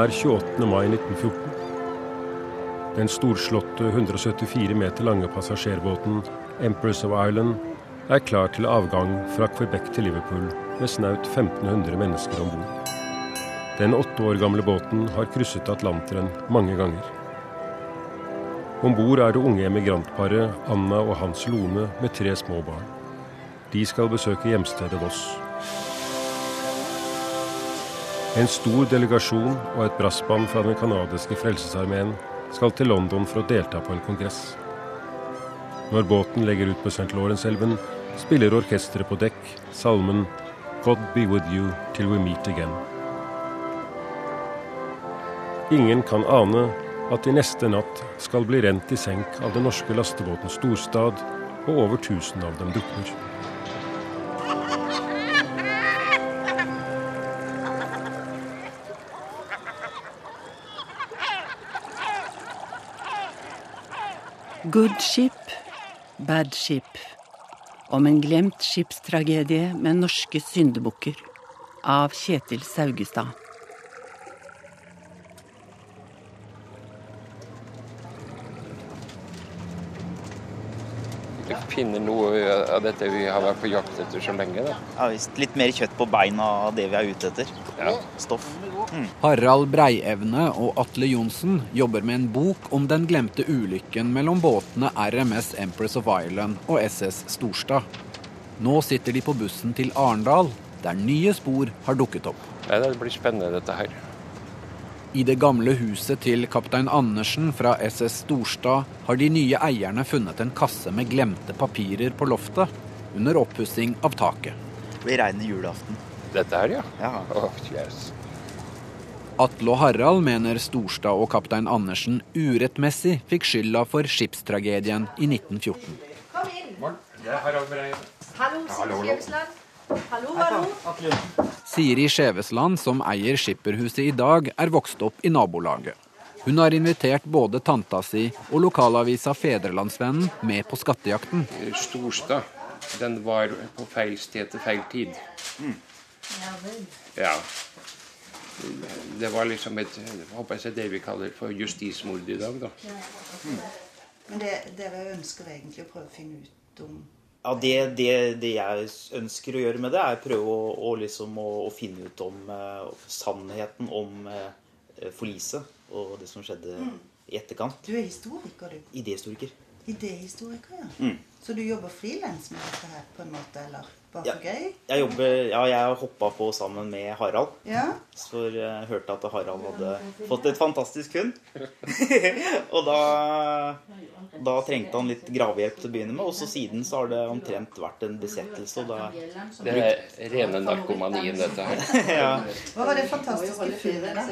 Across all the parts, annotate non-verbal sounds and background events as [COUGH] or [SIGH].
er 28. mai 1914. Den storslåtte 174 meter lange passasjerbåten Empress of Ireland er klar til avgang fra Quebec til Liverpool med snaut 1500 mennesker om bord. Den åtte år gamle båten har krysset Atlanteren mange ganger. Om bord er det unge emigrantparet Anna og Hans Lone med tre små barn. De skal besøke hjemstedet Voss. En stor delegasjon og et brassband fra den canadiske frelsesarmeen skal til London for å delta på en kongress. Når båten legger ut på St. Lawrence-elven, spiller orkesteret på dekk salmen 'God be with you till we meet again'. Ingen kan ane at de neste natt skal bli rent i senk av den norske lastebåten Storstad, og over 1000 av dem drukner. Good ship, bad ship. Om en glemt skipstragedie med norske syndebukker. Av Kjetil Saugestad. Vi finner noe av dette vi har vært på jakt etter så lenge. Da. Ja, visst. Litt mer kjøtt på beina av det vi er ute etter. Ja. Stoff. Harald Breievne og Atle Johnsen jobber med en bok om den glemte ulykken mellom båtene RMS Empress of Ireland og SS Storstad. Nå sitter de på bussen til Arendal, der nye spor har dukket opp. Det blir spennende dette her. I det gamle huset til kaptein Andersen fra SS Storstad har de nye eierne funnet en kasse med glemte papirer på loftet under oppussing av taket. Det blir reine julaften. Dette her, ja. Ja. Åh, yes. Atle og Harald mener Storstad og kaptein Andersen urettmessig fikk skylda for skipstragedien i 1914. Kom inn. Det er Harald Breie. Hallo, Siri Skjevesland. Hallo, hallo. Siri Skjevesland, som eier skipperhuset i dag, er vokst opp i nabolaget. Hun har invitert både tanta si og lokalavisa Fedrelandsvennen med på skattejakten. Storstad. Den var på feil sted til feil tid. Ja. Det var liksom et håper jeg, det vi kaller for justismord i dag, da. Men det, dere ønsker egentlig å prøve å finne ut om Ja, det, det, det jeg ønsker å gjøre med det, er prøve å, å, liksom, å, å finne ut om uh, sannheten om uh, forliset og det som skjedde i etterkant. Du er historiker, du. Idéhistoriker. Idéhistoriker, ja. Mm. Så du jobber frilans med dette her, på en måte, eller bare Ja. for gøy? Jeg jobber, ja, jeg hoppa på sammen med Harald. Ja. Så jeg hørte at Harald hadde fått et fantastisk hund. [LAUGHS] og da, da trengte han litt gravehjelp til å begynne med. Og så siden så har det omtrent vært en besettelse. Og da, Det er rene narkomanien, dette her. [LAUGHS] ja. Hva var det fantastiske fyret, da?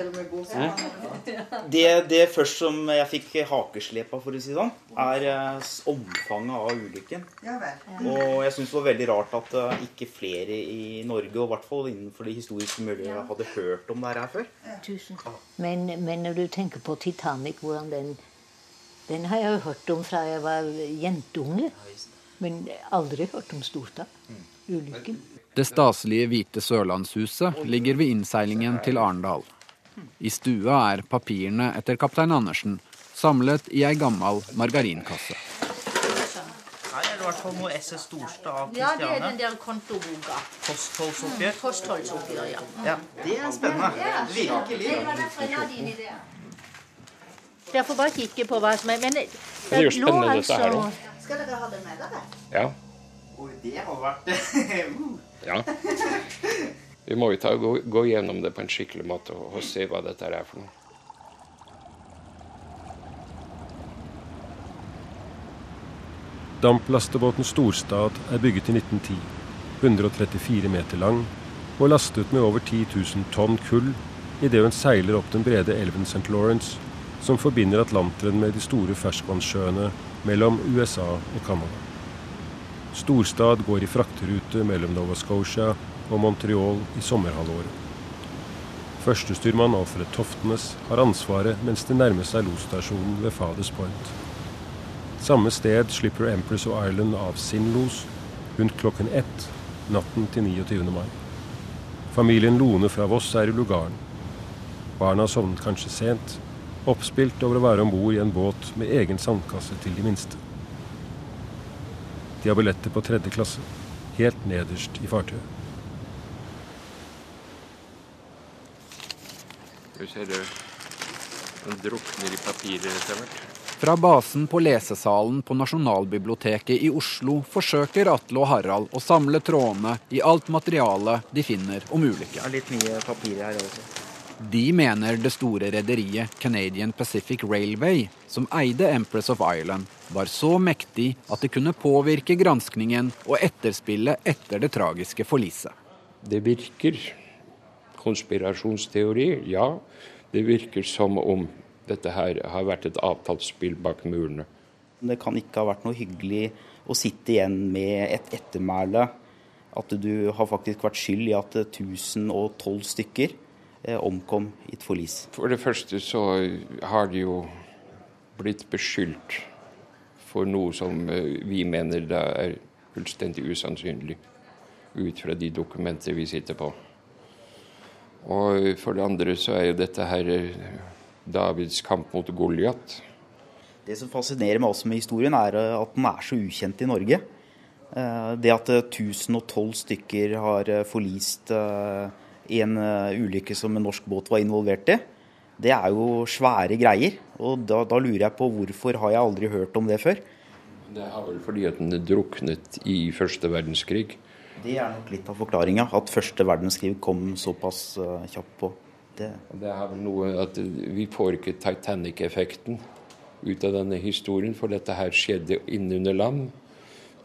det, det først som jeg fikk hakeslepa, for å si det sånn, er eh, omfanget av ulykken. Og jeg syns det var veldig rart at eh, ikke flere i Norge, og i hvert fall innenfor de historiske miljøet, hadde hørt om det her før. Tusen. Men, men når du tenker på Titanic, hvordan den Den har jeg jo hørt om fra jeg var jentunge. Men aldri hørt om Storta. Ulykken. Det staselige hvite sørlandshuset ligger ved innseilingen til Arendal. I stua er papirene etter kaptein Andersen samlet i ei gammal margarinkasse. Her er det i hvert fall noe SS Storstad av Ja, det er den der kontoboka. Kostholdsoppgjør. Kostholdsoppgjør, ja. Ja, det er spennende. Virkelig. Det var derfor jeg hadde inn i det. Derfor bare kikke på hva som er Men det, er jo lå spennende dette her, da. Skal dere ha det med dere? Ja. Oi, det har vært [LAUGHS] Uh. ja. Vi må jo ta, gå, gå gjennom det på en skikkelig måte og, og se hva dette er for noe. Damplastebåten Storstad er bygget i 1910, 134 meter lang og lastet med over 10 000 tonn kull idet hun seiler opp den brede elven St. Lawrence, som forbinder Atlanteren med de store ferskvannssjøene mellom USA og Canada. Storstad går i frakterute mellom Nova Scotia og Montreal i sommerhalvåret. Førstestyrmann Alfred Toftenes har ansvaret mens det nærmer seg losstasjonen ved Fathers Point. Samme sted slipper Empress of Ireland av sin los rundt klokken ett natten til 29. mai. Familien Lone fra Voss er i lugaren. Barna sovnet kanskje sent, oppspilt over å være om bord i en båt med egen sandkasse til de minste. De har billetter på tredje klasse, helt nederst i fartøyet. Du ser det, den drukner i papiret etter hvert. Fra basen på lesesalen på Nasjonalbiblioteket i Oslo forsøker Atle og Harald å samle trådene i alt materialet de finner om ulykken. Det er litt mye papir her også. De mener det store rederiet Canadian Pacific Railway, som eide Empress of Ireland, var så mektig at det kunne påvirke granskningen og etterspillet etter det tragiske forliset. Det virker. Konspirasjonsteori, ja. Det virker som om dette her har vært et avtalt spill bak murene. Det kan ikke ha vært noe hyggelig å sitte igjen med et ettermæle. At du har faktisk vært skyld i at 1012 stykker eh, omkom i et forlis. For det første så har de jo blitt beskyldt for noe som eh, vi mener da er fullstendig usannsynlig. Ut fra de dokumenter vi sitter på. Og for det andre så er jo dette her eh, Davids kamp mot Goliat. Det som fascinerer meg også med historien, er eh, at den er så ukjent i Norge. Eh, det at 1012 stykker har forlist i en ulykke som en norsk båt var involvert i, det er jo svære greier. Og da, da lurer jeg på hvorfor har jeg aldri hørt om det før? Det er vel fordi at den druknet i første verdenskrig. Det er nok litt av forklaringa, at første verdenskrig kom såpass kjapt på. Det. det er vel noe at Vi får ikke Titanic-effekten ut av denne historien, for dette her skjedde innunder land.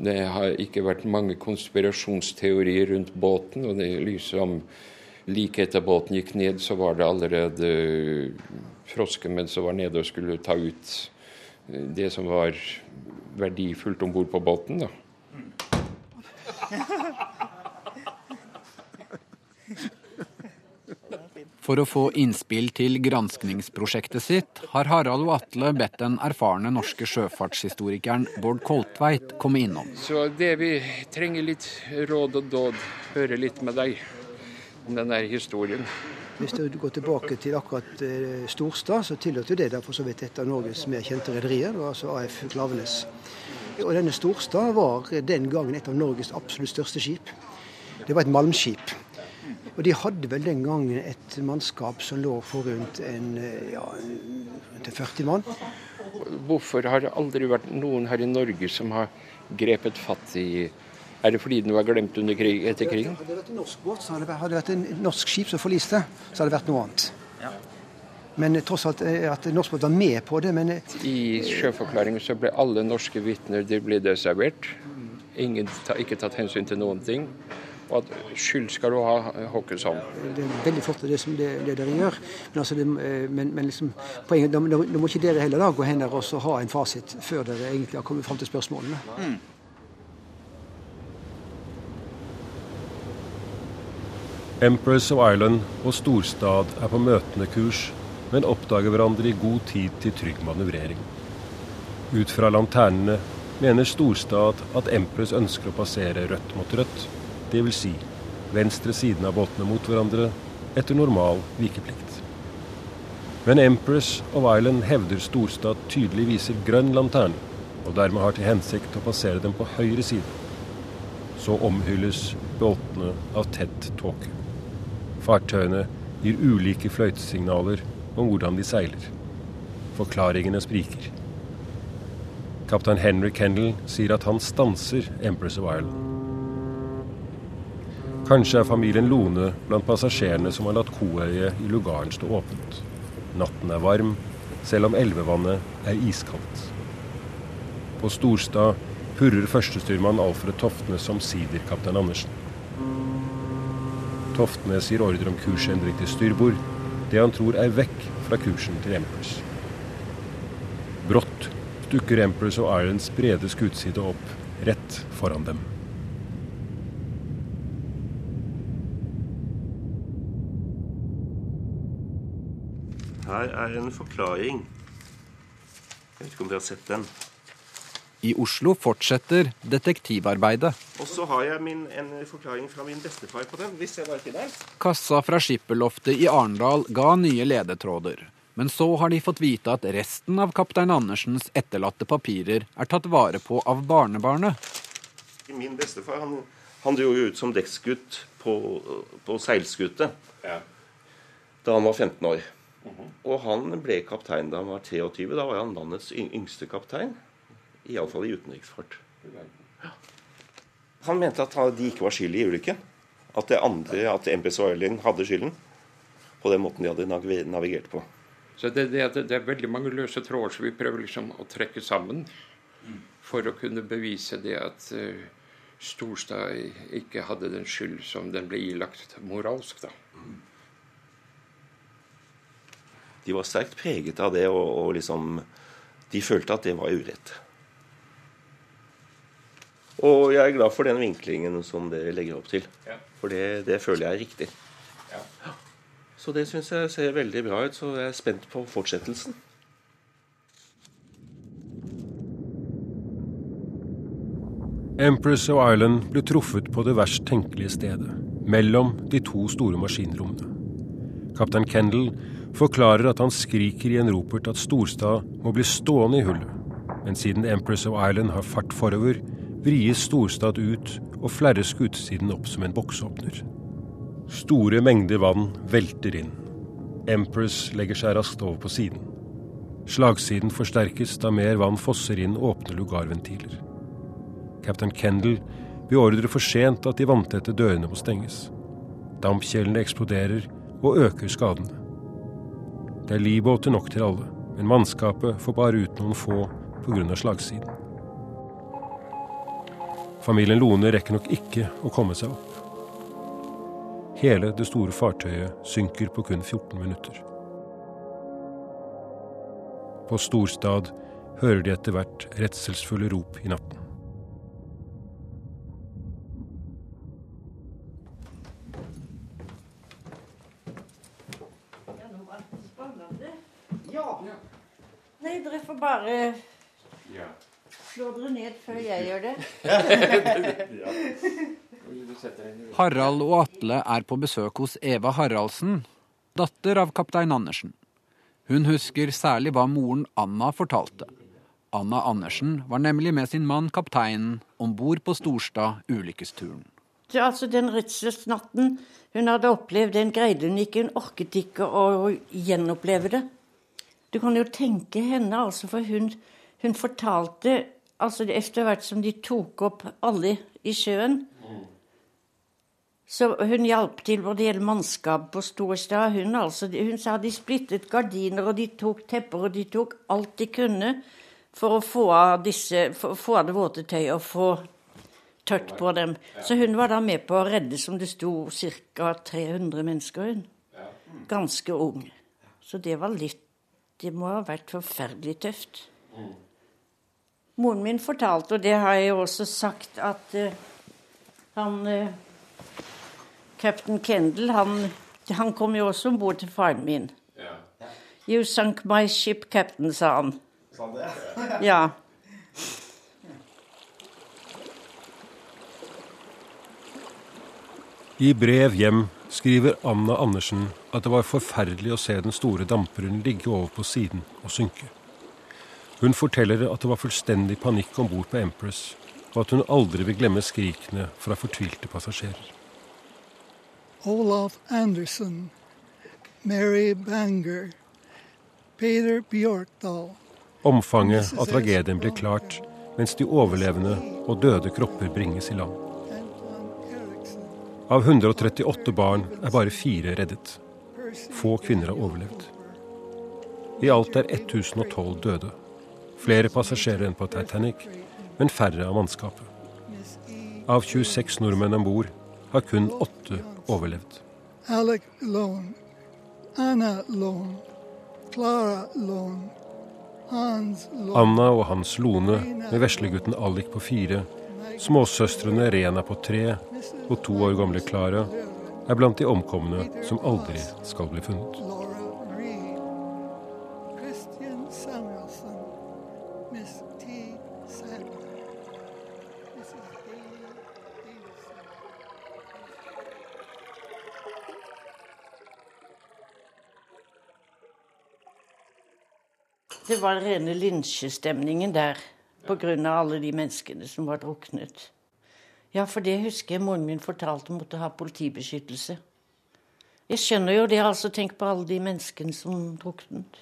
Det har ikke vært mange konspirasjonsteorier rundt båten. og det liksom Like etter båten gikk ned, så var det allerede froskemenn som var nede og skulle ta ut det som var verdifullt om bord på båten. da. [LAUGHS] For å få innspill til granskningsprosjektet sitt, har Harald og Atle bedt den erfarne norske sjøfartshistorikeren Bård Koltveit komme innom. Så det vi trenger litt råd og dåd, høre litt med deg om den der historien. Hvis du går tilbake til akkurat eh, Storstad, så tilhørte det for så vidt et av Norges mer kjente rederier, altså AF Klavenes. Og denne Storstad var den gangen et av Norges absolutt største skip. Det var et malmskip. Og de hadde vel den gangen et mannskap som lå for rundt en, ja, rundt 40 mann. Hvorfor har det aldri vært noen her i Norge som har grepet fatt i Er det fordi den var glemt under krig, etter krigen? Hadde det vært en norsk båt, så hadde det vært en norsk skip som forliste, så hadde det vært noe annet. Ja. Men tross alt eh, at norsk båt var med på det. Men eh, I sjøforklaringen så ble alle norske vitner de ble desavert. Ingen, ikke tatt hensyn til noen ting. Og at skyld skal du ha, Håkonsson. Det er veldig flott det som det, det dere gjør. Men, altså det, eh, men, men liksom, poenget, da, da, må ikke dere heller da gå hen og ha en fasit før dere egentlig har kommet fram til spørsmålene. Mm. Empress of Island og Storstad er på møtende kurs, men oppdager hverandre i god tid til trygg manøvrering. Ut fra lanternene mener Storstad at Empress ønsker å passere rødt mot rødt, dvs. Si, venstre siden av båtene mot hverandre etter normal vikeplikt. Men Empress of Island hevder Storstad tydelig viser grønn lanterne, og dermed har til hensikt å passere dem på høyre side. Så omhylles båtene av tett tåke. Fartøyene gir ulike fløytesignaler om hvordan de seiler. Forklaringene spriker. Kaptein Henry Kendal sier at han stanser Empress of Ireland. Kanskje er familien Lone blant passasjerene som har latt koøyet i lugaren stå åpent. Natten er varm, selv om elvevannet er iskaldt. På Storstad purrer førstestyrmann Alfred Toftnes som sider kaptein Andersen. Toftnes gir ordre om kursendring til styrbord, det han tror er vekk fra kursen til Empress. Brått dukker Empress og Irons brede skutside opp rett foran dem. Her er en forklaring. Jeg vet ikke om dere har sett den. I Oslo fortsetter detektivarbeidet. Og så har jeg min, en forklaring fra min bestefar på den. hvis jeg bare finner den. Kassa fra skipperloftet i Arendal ga nye ledetråder. Men så har de fått vite at resten av kaptein Andersens etterlatte papirer er tatt vare på av barnebarnet. Min bestefar han, han dro jo ut som dekksgutt på, på seilskute Ja. da han var 15 år. Og han ble kaptein da han var 23. Da var han landets yngste kaptein. Iallfall i utenriksfart. Han mente at de ikke var skyld i ulykken. At det andre, at Empress Oiling hadde skylden. På den måten de hadde navigert på. Så det, det, det, det er veldig mange løse tråder som vi prøver liksom å trekke sammen for å kunne bevise det at uh, Storstad ikke hadde den skyld som den ble ilagt moralsk. da. De var sterkt preget av det, og, og liksom De følte at det var urett. Og jeg er glad for den vinklingen som dere legger opp til. Ja. For det, det føler jeg er riktig. Ja. Så det syns jeg ser veldig bra ut, så jeg er spent på fortsettelsen. Empress of Island ble truffet på det verst tenkelige stedet, mellom de to store maskinrommene. Kaptein Kendal forklarer at han skriker i en ropert at Storstad må bli stående i hullet, men siden Empress of Island har fart forover, vries Storstad ut og flerrer utsiden opp som en boksåpner. Store mengder vann velter inn. Empress legger seg raskt over på siden. Slagsiden forsterkes da mer vann fosser inn åpne lugarventiler. Captain Kendal beordrer for sent at de vanntette dørene må stenges. Dampkjelene eksploderer og øker skadene. Det er livbåter nok til alle, men mannskapet får bare ut noen få pga. slagsiden. Familien Lone rekker nok ikke å komme seg opp. Hele det store fartøyet synker på kun 14 minutter. På Storstad hører de etter hvert redselsfulle rop i natten. Nei, dere får bare slå dere ned før jeg gjør det. [LAUGHS] Harald og Atle er på besøk hos Eva Haraldsen, datter av kaptein Andersen. Hun husker særlig hva moren Anna fortalte. Anna Andersen var nemlig med sin mann kapteinen om bord på Storstad ulykkesturen. Så altså Den redselsnatten hun hadde opplevd, den greide hun ikke. Hun orket ikke å gjenoppleve det. Du kan jo tenke henne, altså, for hun, hun fortalte altså Etter hvert som de tok opp alle i sjøen Så hun hjalp til når det gjelder mannskap på Storstad. Hun, altså, hun sa de splittet gardiner, og de tok tepper, og de tok alt de kunne for å få av, disse, for få av det våte tøyet og få tørt på dem. Så hun var da med på å redde, som det sto, ca. 300 mennesker, hun. Ganske ung. Så det var litt Det må ha vært forferdelig tøft. Moren min fortalte, og det har jeg jo også sagt, at uh, han uh, Captain Kendal, han, han kom jo også om bord til faren min. You sunk my ship, captain, sa han. [LAUGHS] Ja. I brev hjem skriver Anna Andersen at det var forferdelig å se den store damperen ligge over på siden og synke. Hun forteller at det var fullstendig panikk om bord på Empress, og at hun aldri vil glemme skrikene fra fortvilte passasjerer. Olaf Andersen, Mary Banger, Peter Bjørkdal. Omfanget av tragedien blir klart mens de overlevende og døde kropper bringes i land. Av 138 barn er bare fire reddet. Få kvinner har overlevd. I alt er 1012 døde. Flere passasjerer enn på Titanic, men færre av mannskapet. Av 26 nordmenn om bord har kun åtte overlevd. Alec Lone, Anna Lone, Clara Lone, Hans Lone. Anna og Hans Lone med veslegutten Alec på fire, småsøstrene Rena på tre og to år gamle Klara er blant de omkomne som aldri skal bli funnet. Det var rene lynsjestemningen der pga. alle de menneskene som var druknet. Ja, for det husker jeg moren min fortalte måtte ha politibeskyttelse. Jeg skjønner jo det, altså. Tenk på alle de menneskene som druknet.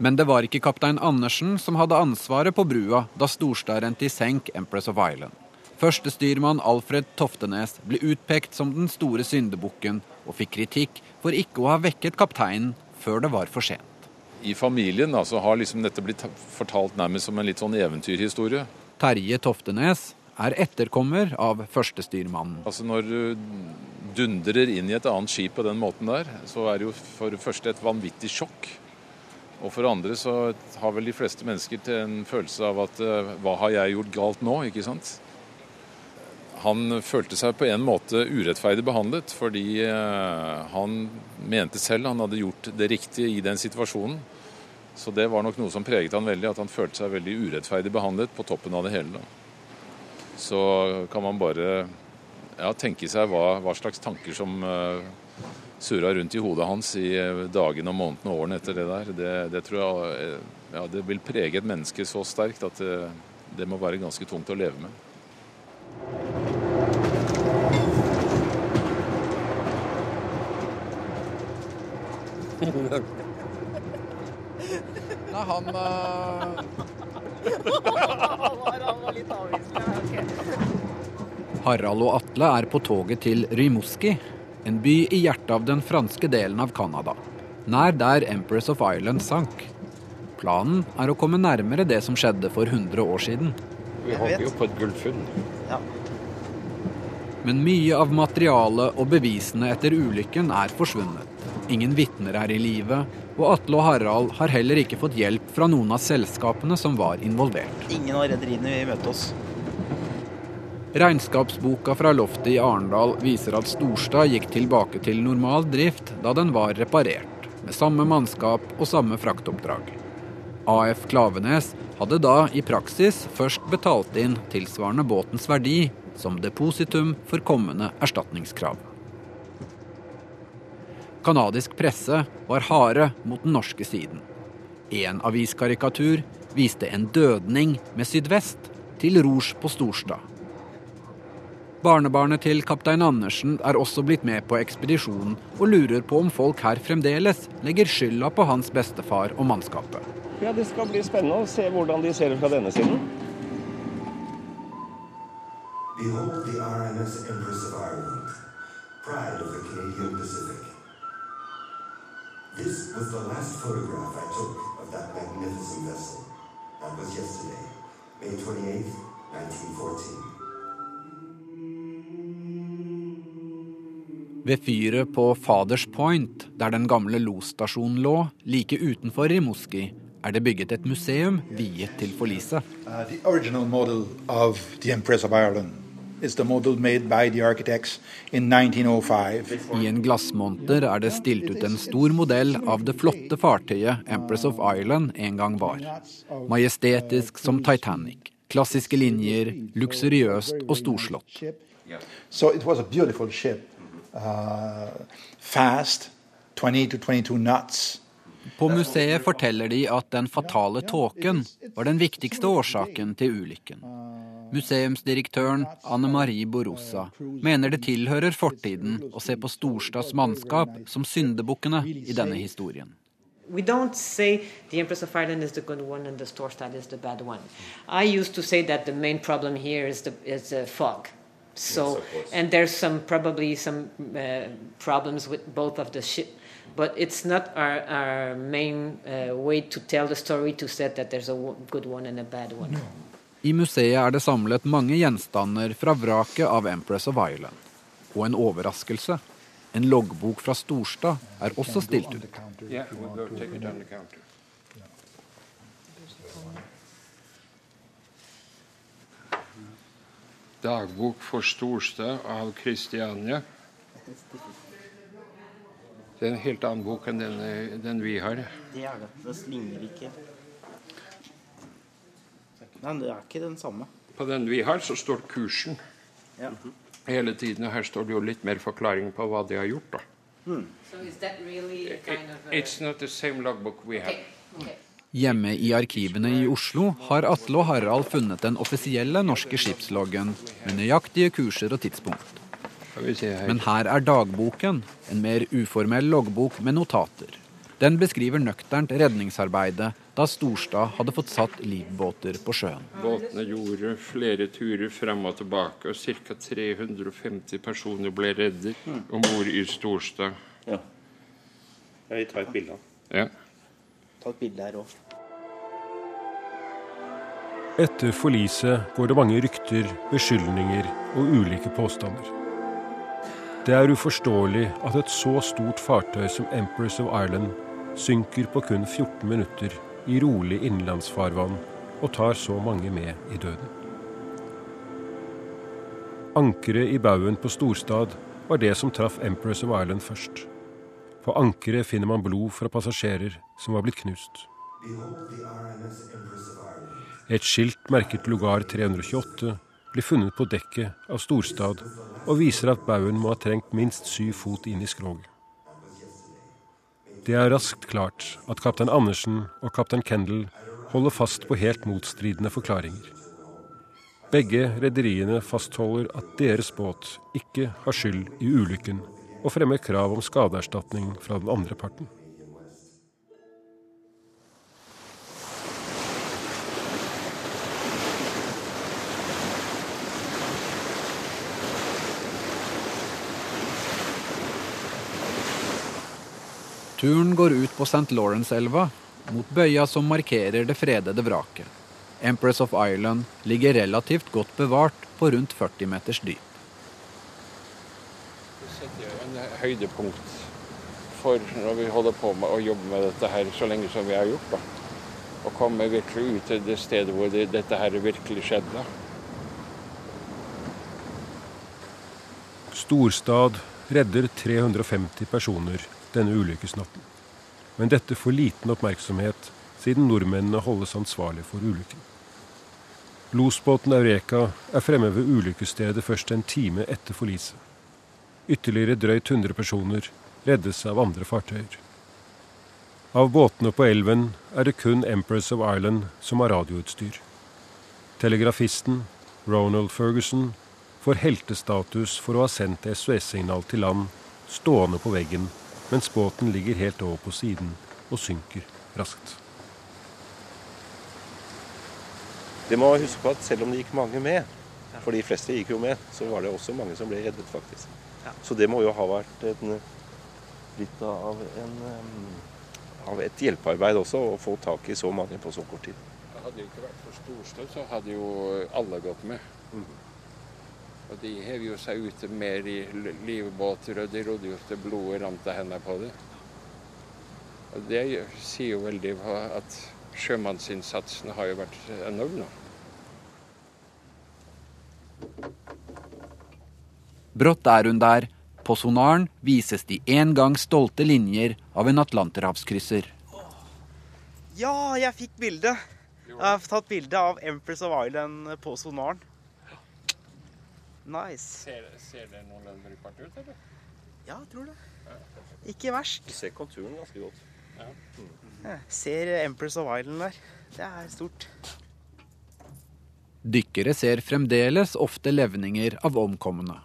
Men det var ikke kaptein Andersen som hadde ansvaret på brua da Storstad rente i senk Empress of Island. Førstestyrmann Alfred Toftenes ble utpekt som den store syndebukken, og fikk kritikk for ikke å ha vekket kapteinen før det var for sent. I familien altså, har liksom dette blitt fortalt nærmest som en litt sånn eventyrhistorie. Terje Toftenes er etterkommer av førstestyrmannen. Altså Når du dundrer inn i et annet skip på den måten der, så er det jo for det første et vanvittig sjokk. Og for det andre så har vel de fleste mennesker til en følelse av at uh, hva har jeg gjort galt nå, ikke sant? Han følte seg på en måte urettferdig behandlet, fordi uh, han mente selv han hadde gjort det riktige i den situasjonen. Så det var nok noe som preget han veldig, at han følte seg veldig urettferdig behandlet på toppen av det hele. Så kan man bare ja, tenke seg hva, hva, slags tanker som uh, surra rundt i hodet hans i eh, dagene og månedene og årene etter det der. Det, det tror jeg eh, ja, det vil prege et menneske så sterkt at det, det må være ganske tungt å leve med. [LAUGHS] Nei, han uh... Harald og Atle er på toget til Rymoski, en by i hjertet av den franske delen av Canada. Nær der Empress of Island sank. Planen er å komme nærmere det som skjedde for 100 år siden. Vi håper jo på et gullfunn. Ja. Men mye av materialet og bevisene etter ulykken er forsvunnet. Ingen vitner er i live, og Atle og Harald har heller ikke fått hjelp fra noen av selskapene som var involvert. Ingen av rederiene vil møte oss. Regnskapsboka fra loftet i Arendal viser at Storstad gikk tilbake til normal drift da den var reparert, med samme mannskap og samme fraktoppdrag. AF Klavenes hadde da i praksis først betalt inn tilsvarende båtens verdi som depositum for kommende erstatningskrav. Kanadisk presse var harde mot den norske siden. En aviskarikatur viste en dødning med sydvest til Rouge på Storstad. Barnebarnet til kaptein Andersen er også blitt med på ekspedisjonen og lurer på om folk her fremdeles legger skylda på hans bestefar og mannskapet. Ja, Det skal bli spennende å se hvordan de ser det fra denne siden. Behold the RMS Empress of Ireland, pride of the Canadian Pacific. Was the last photograph I took of that magnificent vessel. That was yesterday, May 28, 1914. Ved fyret på Faders Point, der den gamle losstasjonen lå, like utenfor Rimouski, er det bygget et museum viet til forliset. Uh, Ireland i en glassmonter er det stilt ut en stor modell av det flotte fartøyet Empress of Ireland en gang var. Majestetisk som Titanic. Klassiske linjer, luksuriøst og storslått. So it was a beautiful ship. Uh, fast, 20-22 knots. På museet forteller de at den fatale tåken var den viktigste årsaken til ulykken. Museumsdirektøren Anne Marie Borossa mener det tilhører fortiden å se på Storstads mannskap som syndebukkene i denne historien. We don't say the Empress of Ireland is the good one and the Storstad is the bad one. I used to say that the main problem here is the is the fog. So, yes, and there's some probably some uh, problems with both of the ship, but it's not our, our main uh, way to tell the story to say that there's a good one and a bad one. No. I museet er det samlet mange gjenstander fra vraket av Empress of Ireland. Og en overraskelse. En loggbok fra Storstad er også stilt ut. Dagbok for Storstad av Kristiania. Det er en helt annen bok enn den, den vi har. Det er det. Det slinger ikke. Nei, det er ikke den samme. På den vi har, så står kursen ja. hele tiden. Og her står det jo litt mer forklaring på hva de har gjort, da. So is that really kind of a... It's not the same logbook we have. Okay. Hjemme i arkivene i Oslo har Atle og Harald funnet den offisielle norske skipsloggen med nøyaktige kurser og tidspunkt. Men her er dagboken, en mer uformell loggbok med notater. Den beskriver nøkternt redningsarbeidet da Storstad hadde fått satt livbåter på sjøen. Båtene gjorde flere turer frem og tilbake, og ca. 350 personer ble reddet om bord i Storstad. Ja. Jeg vil ta et bilde av Ja. Ta et bilde her òg. Etter forliset går det mange rykter, beskyldninger og ulike påstander. Det er uforståelig at et så stort fartøy som Empress of Ireland synker på kun 14 minutter i rolig innenlandsfarvann og tar så mange med i døden. Ankeret i baugen på Storstad var det som traff Empress of Ireland først. På ankeret finner man blod fra passasjerer som var blitt knust. Et skilt merket Lugar 328 blir funnet på dekket av Storstad og viser at baugen må ha trengt minst syv fot inn i skroget. Det er raskt klart at kaptein Andersen og kaptein Kendal holder fast på helt motstridende forklaringer. Begge rederiene fastholder at deres båt ikke har skyld i ulykken, og fremmer krav om skadeerstatning fra den andre parten. Turen går ut på St. Lawrence-elva, mot bøya som markerer det fredede vraket. Empress of Ireland ligger relativt godt bevart på rundt 40 meters dyp. Det jo en høydepunkt for når vi holder på med å jobbe med dette her så lenge som vi har gjort. da. Å komme virkelig ut til det stedet hvor det, dette her virkelig skjedde. Storstad redder 350 personer denne ulykkesnatten. Men dette får liten oppmerksomhet siden nordmennene holdes ansvarlig for ulykken. Losbåten Eureka er fremme ved ulykkesstedet først en time etter forliset. Ytterligere drøyt 100 personer reddes av andre fartøyer. Av båtene på elven er det kun Empress of Ireland som har radioutstyr. Telegrafisten, Ronald Ferguson, får heltestatus for å ha sendt SOS-signal til land stående på veggen mens båten ligger helt over på siden og synker raskt. Det må huske på at selv om det gikk mange med, for de fleste gikk jo med, så var det også mange som ble reddet, faktisk. Så det må jo ha vært en, litt av, en, av et hjelpearbeid også, å få tak i så mange på så kort tid. Hadde det ikke vært for storstøv, så hadde jo alle gått med. Og de hev jo seg ute mer i livbåter, og de rodde jo til blodet rant av hendene på det. Og det sier jo veldig at sjømannsinnsatsen har jo vært enorm nå. Brått er hun der. På sonaren vises de en gang stolte linjer av en atlanterhavskrysser. Ja, jeg fikk bilde. Jeg har tatt bilde av Empress of Island på sonaren. Nice. Ser, ser det noenlunde brukbart ut, eller? Ja, jeg tror det. Ikke verst. Du ser konturen ganske godt. Jeg ser Empress of Island der. Det er stort. Dykkere ser fremdeles ofte levninger av omkomne.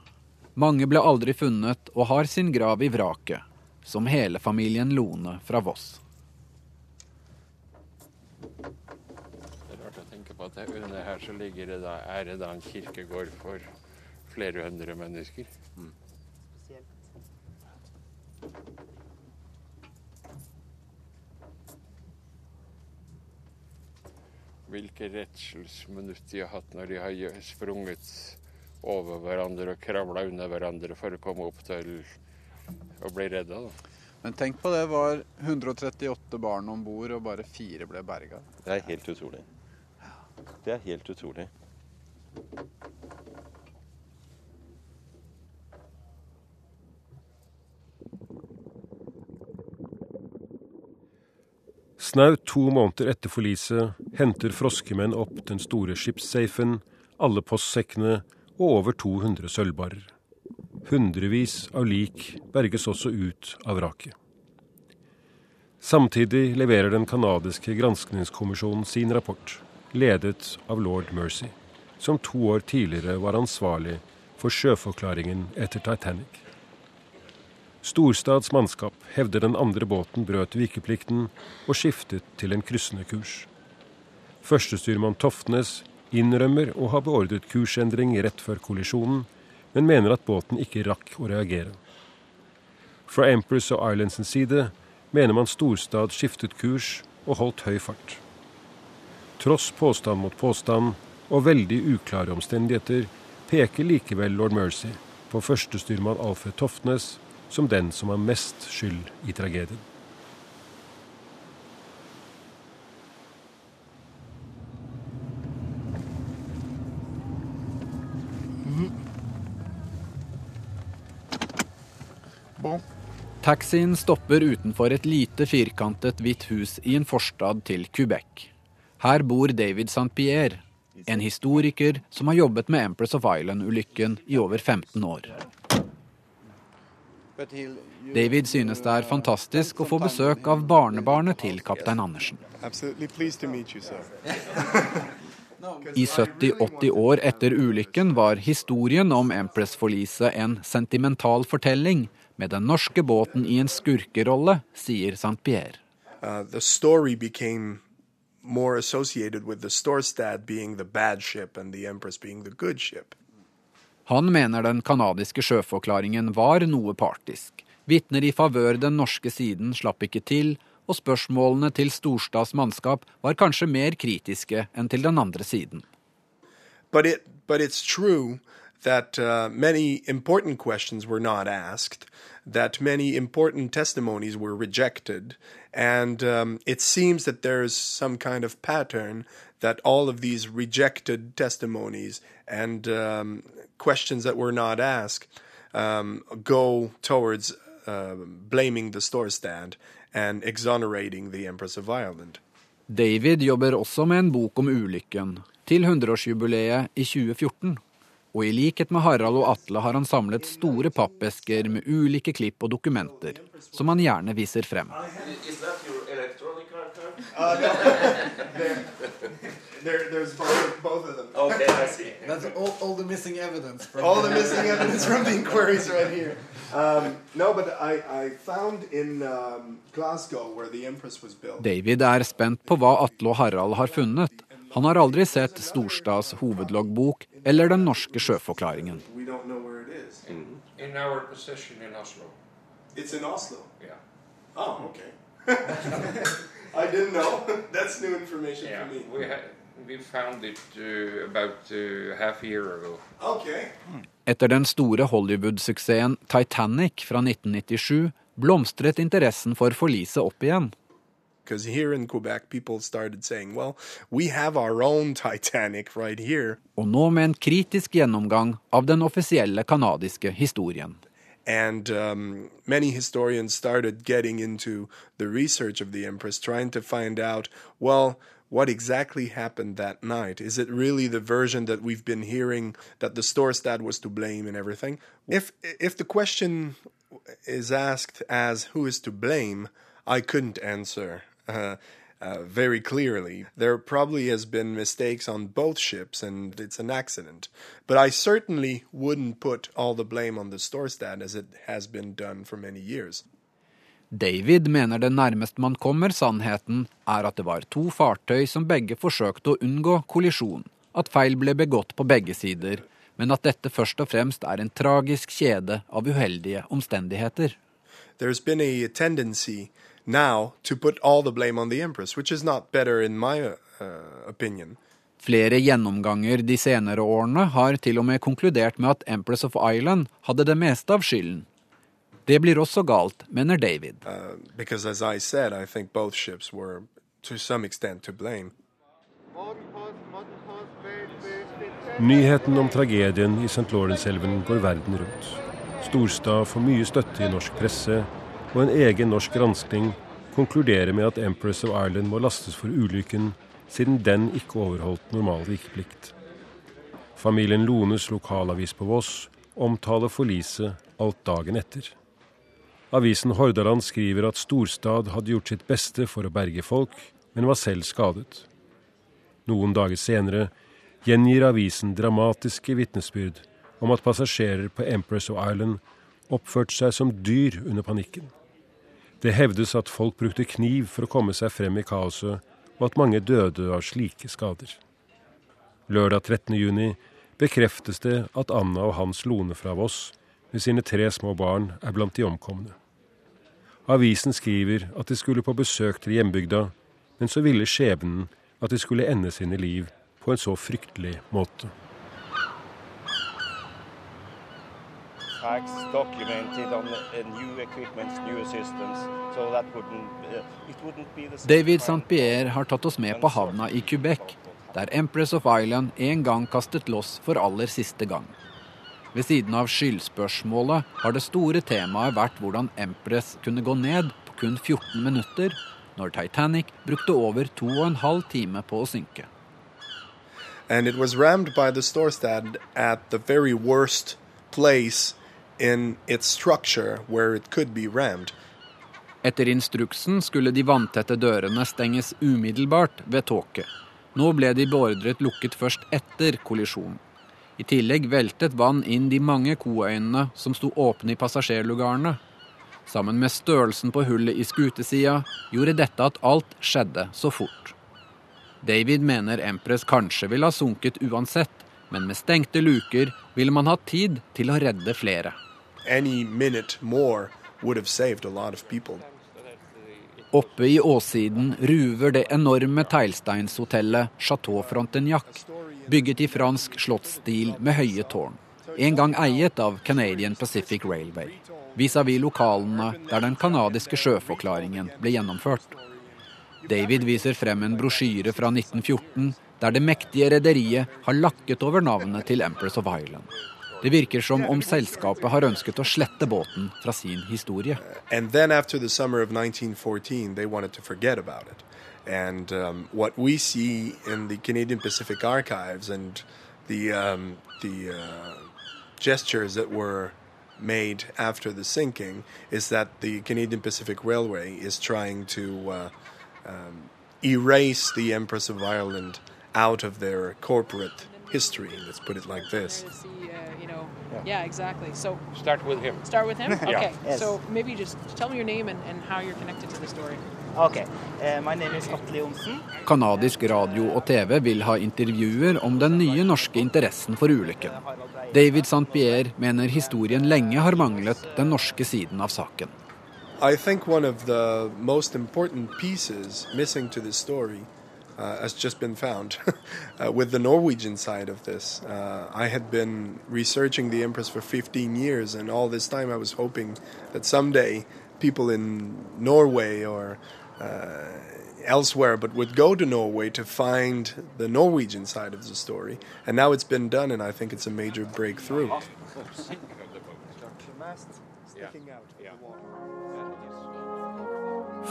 Mange ble aldri funnet og har sin grav i vraket, som hele familien Lone fra Voss. Det er rart å tenke på at under her så ligger det da, er det da en kirkegård for flere hundre mennesker. Hvilke redselsminutt de har hatt når de har sprunget over hverandre og kravla under hverandre for å komme opp til å bli redda. da. Men tenk på det var 138 barn om bord, og bare fire ble berga. Det er helt utrolig. Det er helt utrolig. Snaut to måneder etter forliset henter froskemenn opp den store skipssafen, alle postsekkene og over 200 sølvbarer. Hundrevis av lik berges også ut av vraket. Samtidig leverer den canadiske granskningskommisjonen sin rapport, ledet av lord Mercy, som to år tidligere var ansvarlig for sjøforklaringen etter Titanic. Storstads mannskap hevder den andre båten brøt vikeplikten og skiftet til en kryssende kurs. Førstestyrmann Toftnes innrømmer å ha beordret kursendring rett før kollisjonen, men mener at båten ikke rakk å reagere. Fra Empress og Islands side mener man Storstad skiftet kurs og holdt høy fart. Tross påstand mot påstand og veldig uklare omstendigheter peker likevel lord Mercy på førstestyrmann Alfred Toftnes som den som har mest skyld i tragedien. Taxien stopper utenfor et lite firkantet hvitt hus i en forstad til Quebec. Her bor David St. Pierre, en historiker som har jobbet med Empress of Island-ulykken i over 15 år. David synes det er fantastisk å få besøk av barnebarnet til kaptein Andersen. I 70-80 år etter ulykken var historien om Empress-forliset en sentimental fortelling med den norske båten i en skurkerolle, sier St. Pierre. Uh, more associated with the Storstad being the bad ship and the Empress being the good ship. Han mener den canadiske sjøforklaringen var noe partisk. Vitner i favør den norske siden slapp ikke til, og spørsmålene til Storstads mannskap var kanskje mer kritiske enn til den andre siden. But, it, but that uh, many important questions were not asked, that many important testimonies were rejected, and um, it seems that there's some kind of pattern that all of these rejected testimonies and um, questions that were not asked um, go towards uh, blaming the Storstad and exonerating the Empress of Ireland. David jobber også med en bok om ulykken, til 100-årsjubileet i 2014. Og i likhet med Harald og Atle har han samlet store pappesker med ulike klipp og dokumenter, som han gjerne viser frem. Uh, no. there, there, there's both, both of them. Okay, I see. That's all, all the missing evidence. From All the missing evidence from the inquiries right here. Um, no, but I, I found in um, Glasgow where the Empress was built. David er spent på hva Atle og Harald har funnet. Han har aldri sett Storstads hovedloggbok eller den norske sjøforklaringen. We don't know where it is. In our possession in Oslo. It's in Oslo. Yeah. Oh, okay. [LAUGHS] I didn't know. [LAUGHS] That's new information Yeah, for me. we had, we found it uh, about uh, half a year ago. Okay. Etter den store Hollywood-suksessen Titanic fra 1997 blomstret interessen for forliset opp igjen. Because here in Quebec, people started saying, well, we have our own Titanic right here. Og nå med en kritisk gjennomgang av den offisielle canadiske historien. And um, many historians started getting into the research of the Empress, trying to find out, well, what exactly happened that night? Is it really the version that we've been hearing that the Storstad was to blame and everything? If if the question is asked as who is to blame, I couldn't answer uh, uh, very clearly. There probably has been mistakes on both ships, and it's an accident. But I certainly wouldn't put all the blame on the Storstad as it has been done for many years. David mener det nærmest man kommer sannheten, er at det var to fartøy som begge forsøkte å unngå kollisjon, at feil ble begått på begge sider, men at dette først og fremst er en tragisk kjede av uheldige omstendigheter. There's been a tendency now to put all the blame on the Empress, which is not better in my uh, opinion. Flere gjennomganger de senere årene har til og med konkludert med at Empress of Island hadde det meste av skylden. Det blir også galt, mener David. Uh, because as I said, I think both ships were to some extent to blame. Nyheten om tragedien i St. Lawrence-elven går verden rundt. Storstad får mye støtte i norsk presse, og en egen norsk granskning konkluderer med at Empress of Ireland må lastes for ulykken, siden den ikke overholdt normal vikeplikt. Familien Lones lokalavis på Voss omtaler forliset alt dagen etter. Avisen Hordaland skriver at Storstad hadde gjort sitt beste for å berge folk, men var selv skadet. Noen dager senere gjengir avisen dramatiske vitnesbyrd om at passasjerer på Empress of Ireland oppførte seg som dyr under panikken. Det hevdes at folk brukte kniv for å komme seg frem i kaoset, og at mange døde av slike skader. Lørdag 13.6 bekreftes det at Anna og Hans Lone fra Voss med sine tre små barn er blant de omkomne. Avisen skriver at de skulle på besøk til hjembygda, men så ville skjebnen at de skulle ende sine liv på en så fryktelig måte. Facts documented on new equipment, new systems, so that wouldn't, uh, it wouldn't be the David St. Pierre har tatt oss med på havna i Quebec, der Empress of Island en gang kastet loss for aller siste gang. Ved siden av skyldspørsmålet har det store temaet vært hvordan Empress kunne gå ned på kun 14 minutter, når Titanic brukte over to og en halv time på å synke. And it was rammed by the Storstad at the very worst place in its structure where it could be rammed. Etter instruksen skulle de vanntette dørene stenges umiddelbart ved tåke. Nå ble de beordret lukket først etter kollisjonen. I tillegg veltet vann inn de mange koøynene som sto åpne i passasjerlugarene. Sammen med størrelsen på hullet i skutesida gjorde dette at alt skjedde så fort. David mener Empress kanskje ville ha sunket uansett, men med stengte luker ville man hatt tid til å redde flere. Oppe i åssiden ruver det enorme teglsteinshotellet Chateau Frontenac, bygget i fransk slottsstil med høye tårn. En gang eiet av Canadian Pacific Railway, vis-à-vis lokalene der den canadiske sjøforklaringen ble gjennomført. David viser frem en brosjyre fra 1914 der det mektige rederiet har lakket over navnet til Empress of Island. Det virker som om selskapet har ønsket å slette båten fra sin historie. And then after the summer of 1914, they wanted to forget about it. And um, what we see in the Canadian Pacific archives and the, um, the uh, gestures that were made after the sinking is that the Canadian Pacific Railway is trying to uh, um, erase the Empress of Ireland out of their corporate history. Let's put it like this. Yeah, exactly. So Start with him. start with him. [LAUGHS] Yeah. Okay. Yes. So maybe just tell me your name and, and how you're connected to the story. Okay, uh, my name is Atle Johnsen. Kanadisk radio og TV vil ha intervjuer om den nye norske interessen for ulykken. David St. Pierre mener historien lenge har manglet den norske siden av saken. I think one of the most important pieces missing to this story uh, has just been found [LAUGHS] uh, with the Norwegian side of this. Uh, I had been researching the Empress for 15 years, and all this time I was hoping that someday people in Norway or uh, elsewhere but would go to Norway to find the Norwegian side of the story. And now it's been done, and I think it's a major breakthrough. [LAUGHS]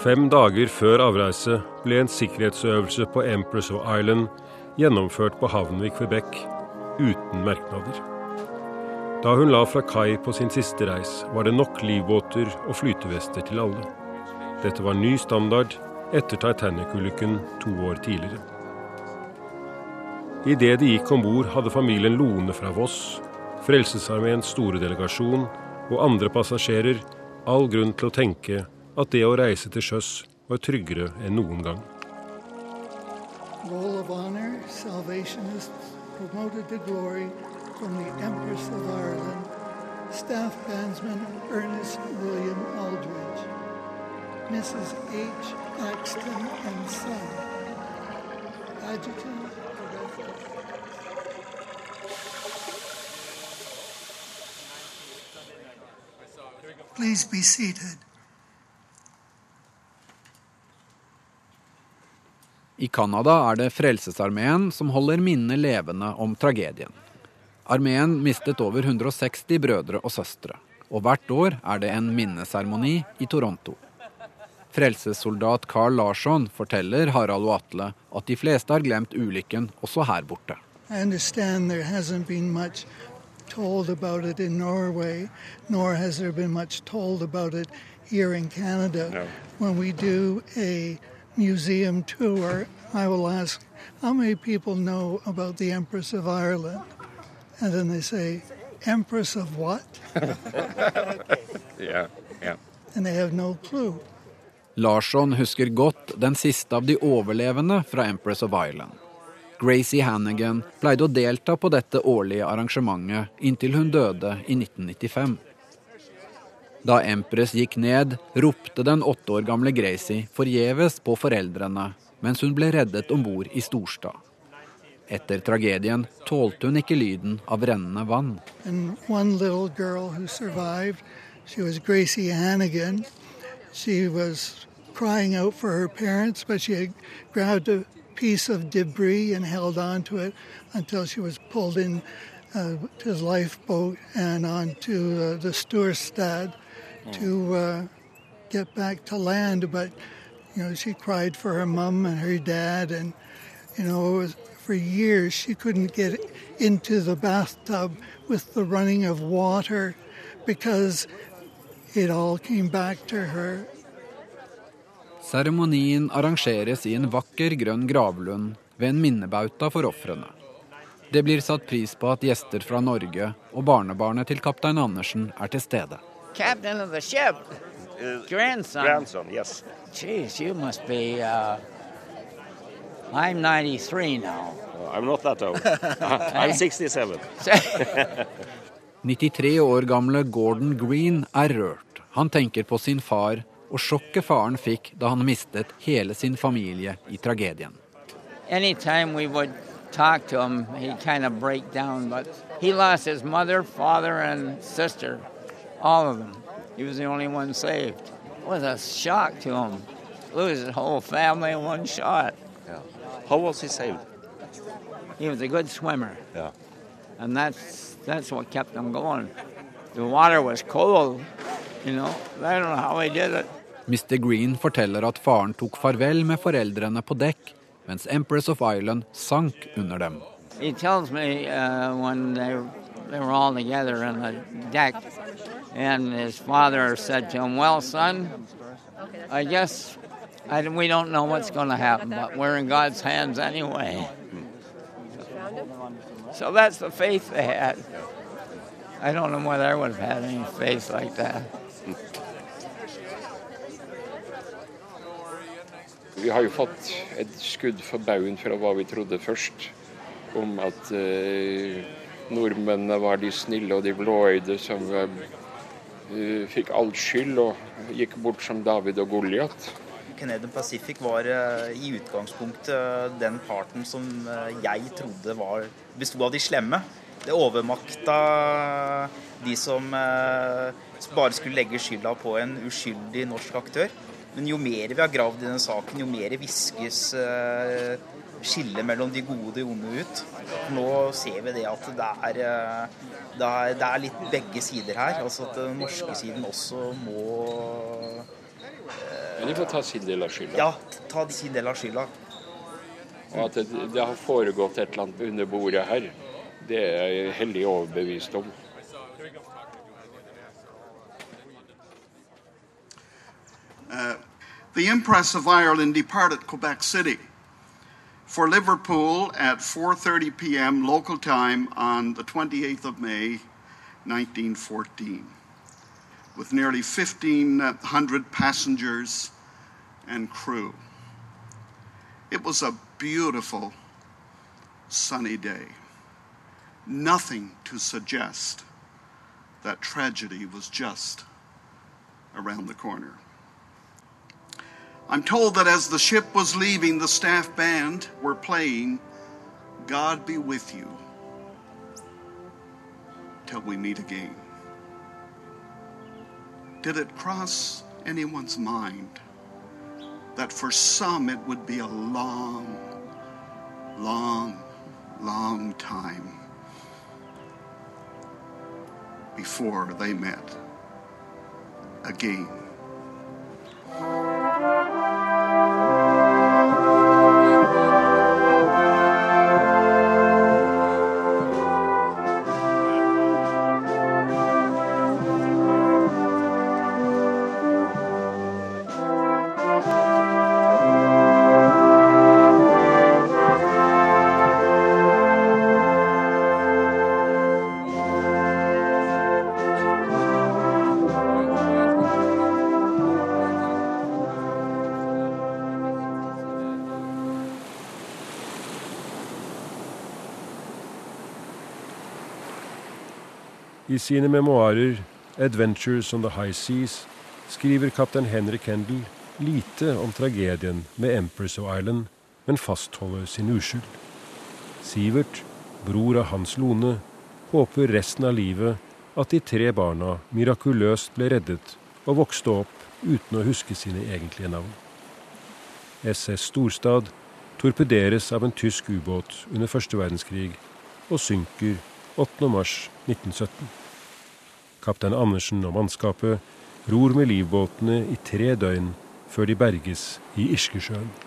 Fem dager før avreise ble en sikkerhetsøvelse på Empress of Island gjennomført på havnen i Quebec uten merknader. Da hun la fra kai på sin siste reis, var det nok livbåter og flytevester til alle. Dette var ny standard etter Titanic-ulykken to år tidligere. Idet de gikk om bord, hadde familien Lone fra Voss, Frelsesarmeens store delegasjon og andre passasjerer all grunn til å tenke at det å reise til sjøs var tryggere enn noen gang. Please be seated. I Canada er det Frelsesarmeen som holder minnet levende om tragedien. Armeen mistet over 160 brødre og søstre, og hvert år er det en minneseremoni i Toronto. Frelsessoldat Carl Larsson forteller Harald og Atle at de fleste har glemt ulykken også her borte. I understand there hasn't been much told about it in Norway, nor has there been much told about it here in Canada. No. When we do a museum tour, I will ask, How many people know about the Empress of Ireland? And then they say, Empress of what? [LAUGHS] yeah, yeah. And they have no clue. Larsson husker godt den siste av de overlevende fra Empress of Ireland. Gracie Hannigan pleide å delta på dette årlige arrangementet inntil hun døde i 1995. Da Empress gikk ned, ropte den åtte år gamle Gracie forgjeves på foreldrene mens hun ble reddet om bord i Storstad. Etter tragedien tålte hun ikke lyden av rennende vann. En som Gracie Hannigan. She was crying out for her parents, but she had grabbed a piece of debris and held on to it until she was pulled in uh, to the lifeboat and onto uh, the Sturstad to uh, get back to land. But you know, she cried for her mom and her dad, and you know, was, for years she couldn't get into the bathtub with the running of water because it all came back to her. Seremonien arrangeres i en vakker grønn gravlund ved en minnebauta for ofrene. Det blir satt pris på at gjester fra Norge og barnebarnet til kaptein Andersen er til stede. Captain of the ship, grandson. Grandson, yes. Jeez, you must be. Uh, I'm 93 now. I'm not that old. [LAUGHS] I'm 67. 93 [LAUGHS] år gamle Gordon Green er rørt. Han tenker på sin far og sjokket faren fikk da han mistet hele sin familie i tragedien. Anytime we would talk to him, he'd kind of break down. But he lost his mother, father, and sister, all of them. He was the only one saved. It was a shock to him. Lose his whole family in one shot. Yeah. How was he saved? He was a good swimmer, Yeah. and that's that's what kept him going. The water was cold, you know. I don't know how he did it. Mr. Green forteller at faren tok farvel med foreldrene på dekk, mens Empress of Island sank under dem. He tells me uh, when they they were all together on the deck, and his father said to him, "Well, son, I guess I, we don't know what's going to happen, but we're in God's hands anyway." So that's the faith they had. I don't know whether I would have had any faith like that. Vi har jo fått et skudd for baugen fra hva vi trodde først, om at eh, nordmennene var de snille og de blåøyde som fikk all skyld og gikk bort som David og Goliat. Canadian Pacific var eh, i utgangspunktet eh, den parten som eh, jeg trodde var, besto av de slemme. Det overmakta de som bare skulle legge skylda på en uskyldig norsk aktør. Men jo mer vi har gravd i den saken, jo mer viskes eh, skillet mellom de gode og de onde ut. Nå ser vi det at det er, eh, det er, det er litt begge sider her. Altså at den norske siden også må Men de får ta sin del av skylda. ja, ta sin del av skylda. Og at det, det har foregått et eller annet under bordet her, det er jeg hellig overbevist om. Uh, the Empress of Ireland departed Quebec City for Liverpool at 4:30 p.m. local time on the 28th of May, 1914, with nearly 1,500 passengers and crew. It was a beautiful, sunny day. Nothing to suggest that tragedy was just around the corner. I'm told that as the ship was leaving, the staff band were playing God Be With You till we meet again. Did it cross anyone's mind that for some it would be a long, long, long time before they met again? I sine memoarer 'Adventures on the High Seas' skriver kaptein Henry Kendal lite om tragedien med Empress of Island, men fastholder sin uskyld. Sivert, bror av Hans Lone, håper resten av livet at de tre barna mirakuløst ble reddet og vokste opp uten å huske sine egentlige navn. SS Storstad torpederes av en tysk ubåt under første verdenskrig og synker 8. mars 1917. Kaptein Andersen og mannskapet ror med livbåtene i tre døgn før de berges i Irskesjøen.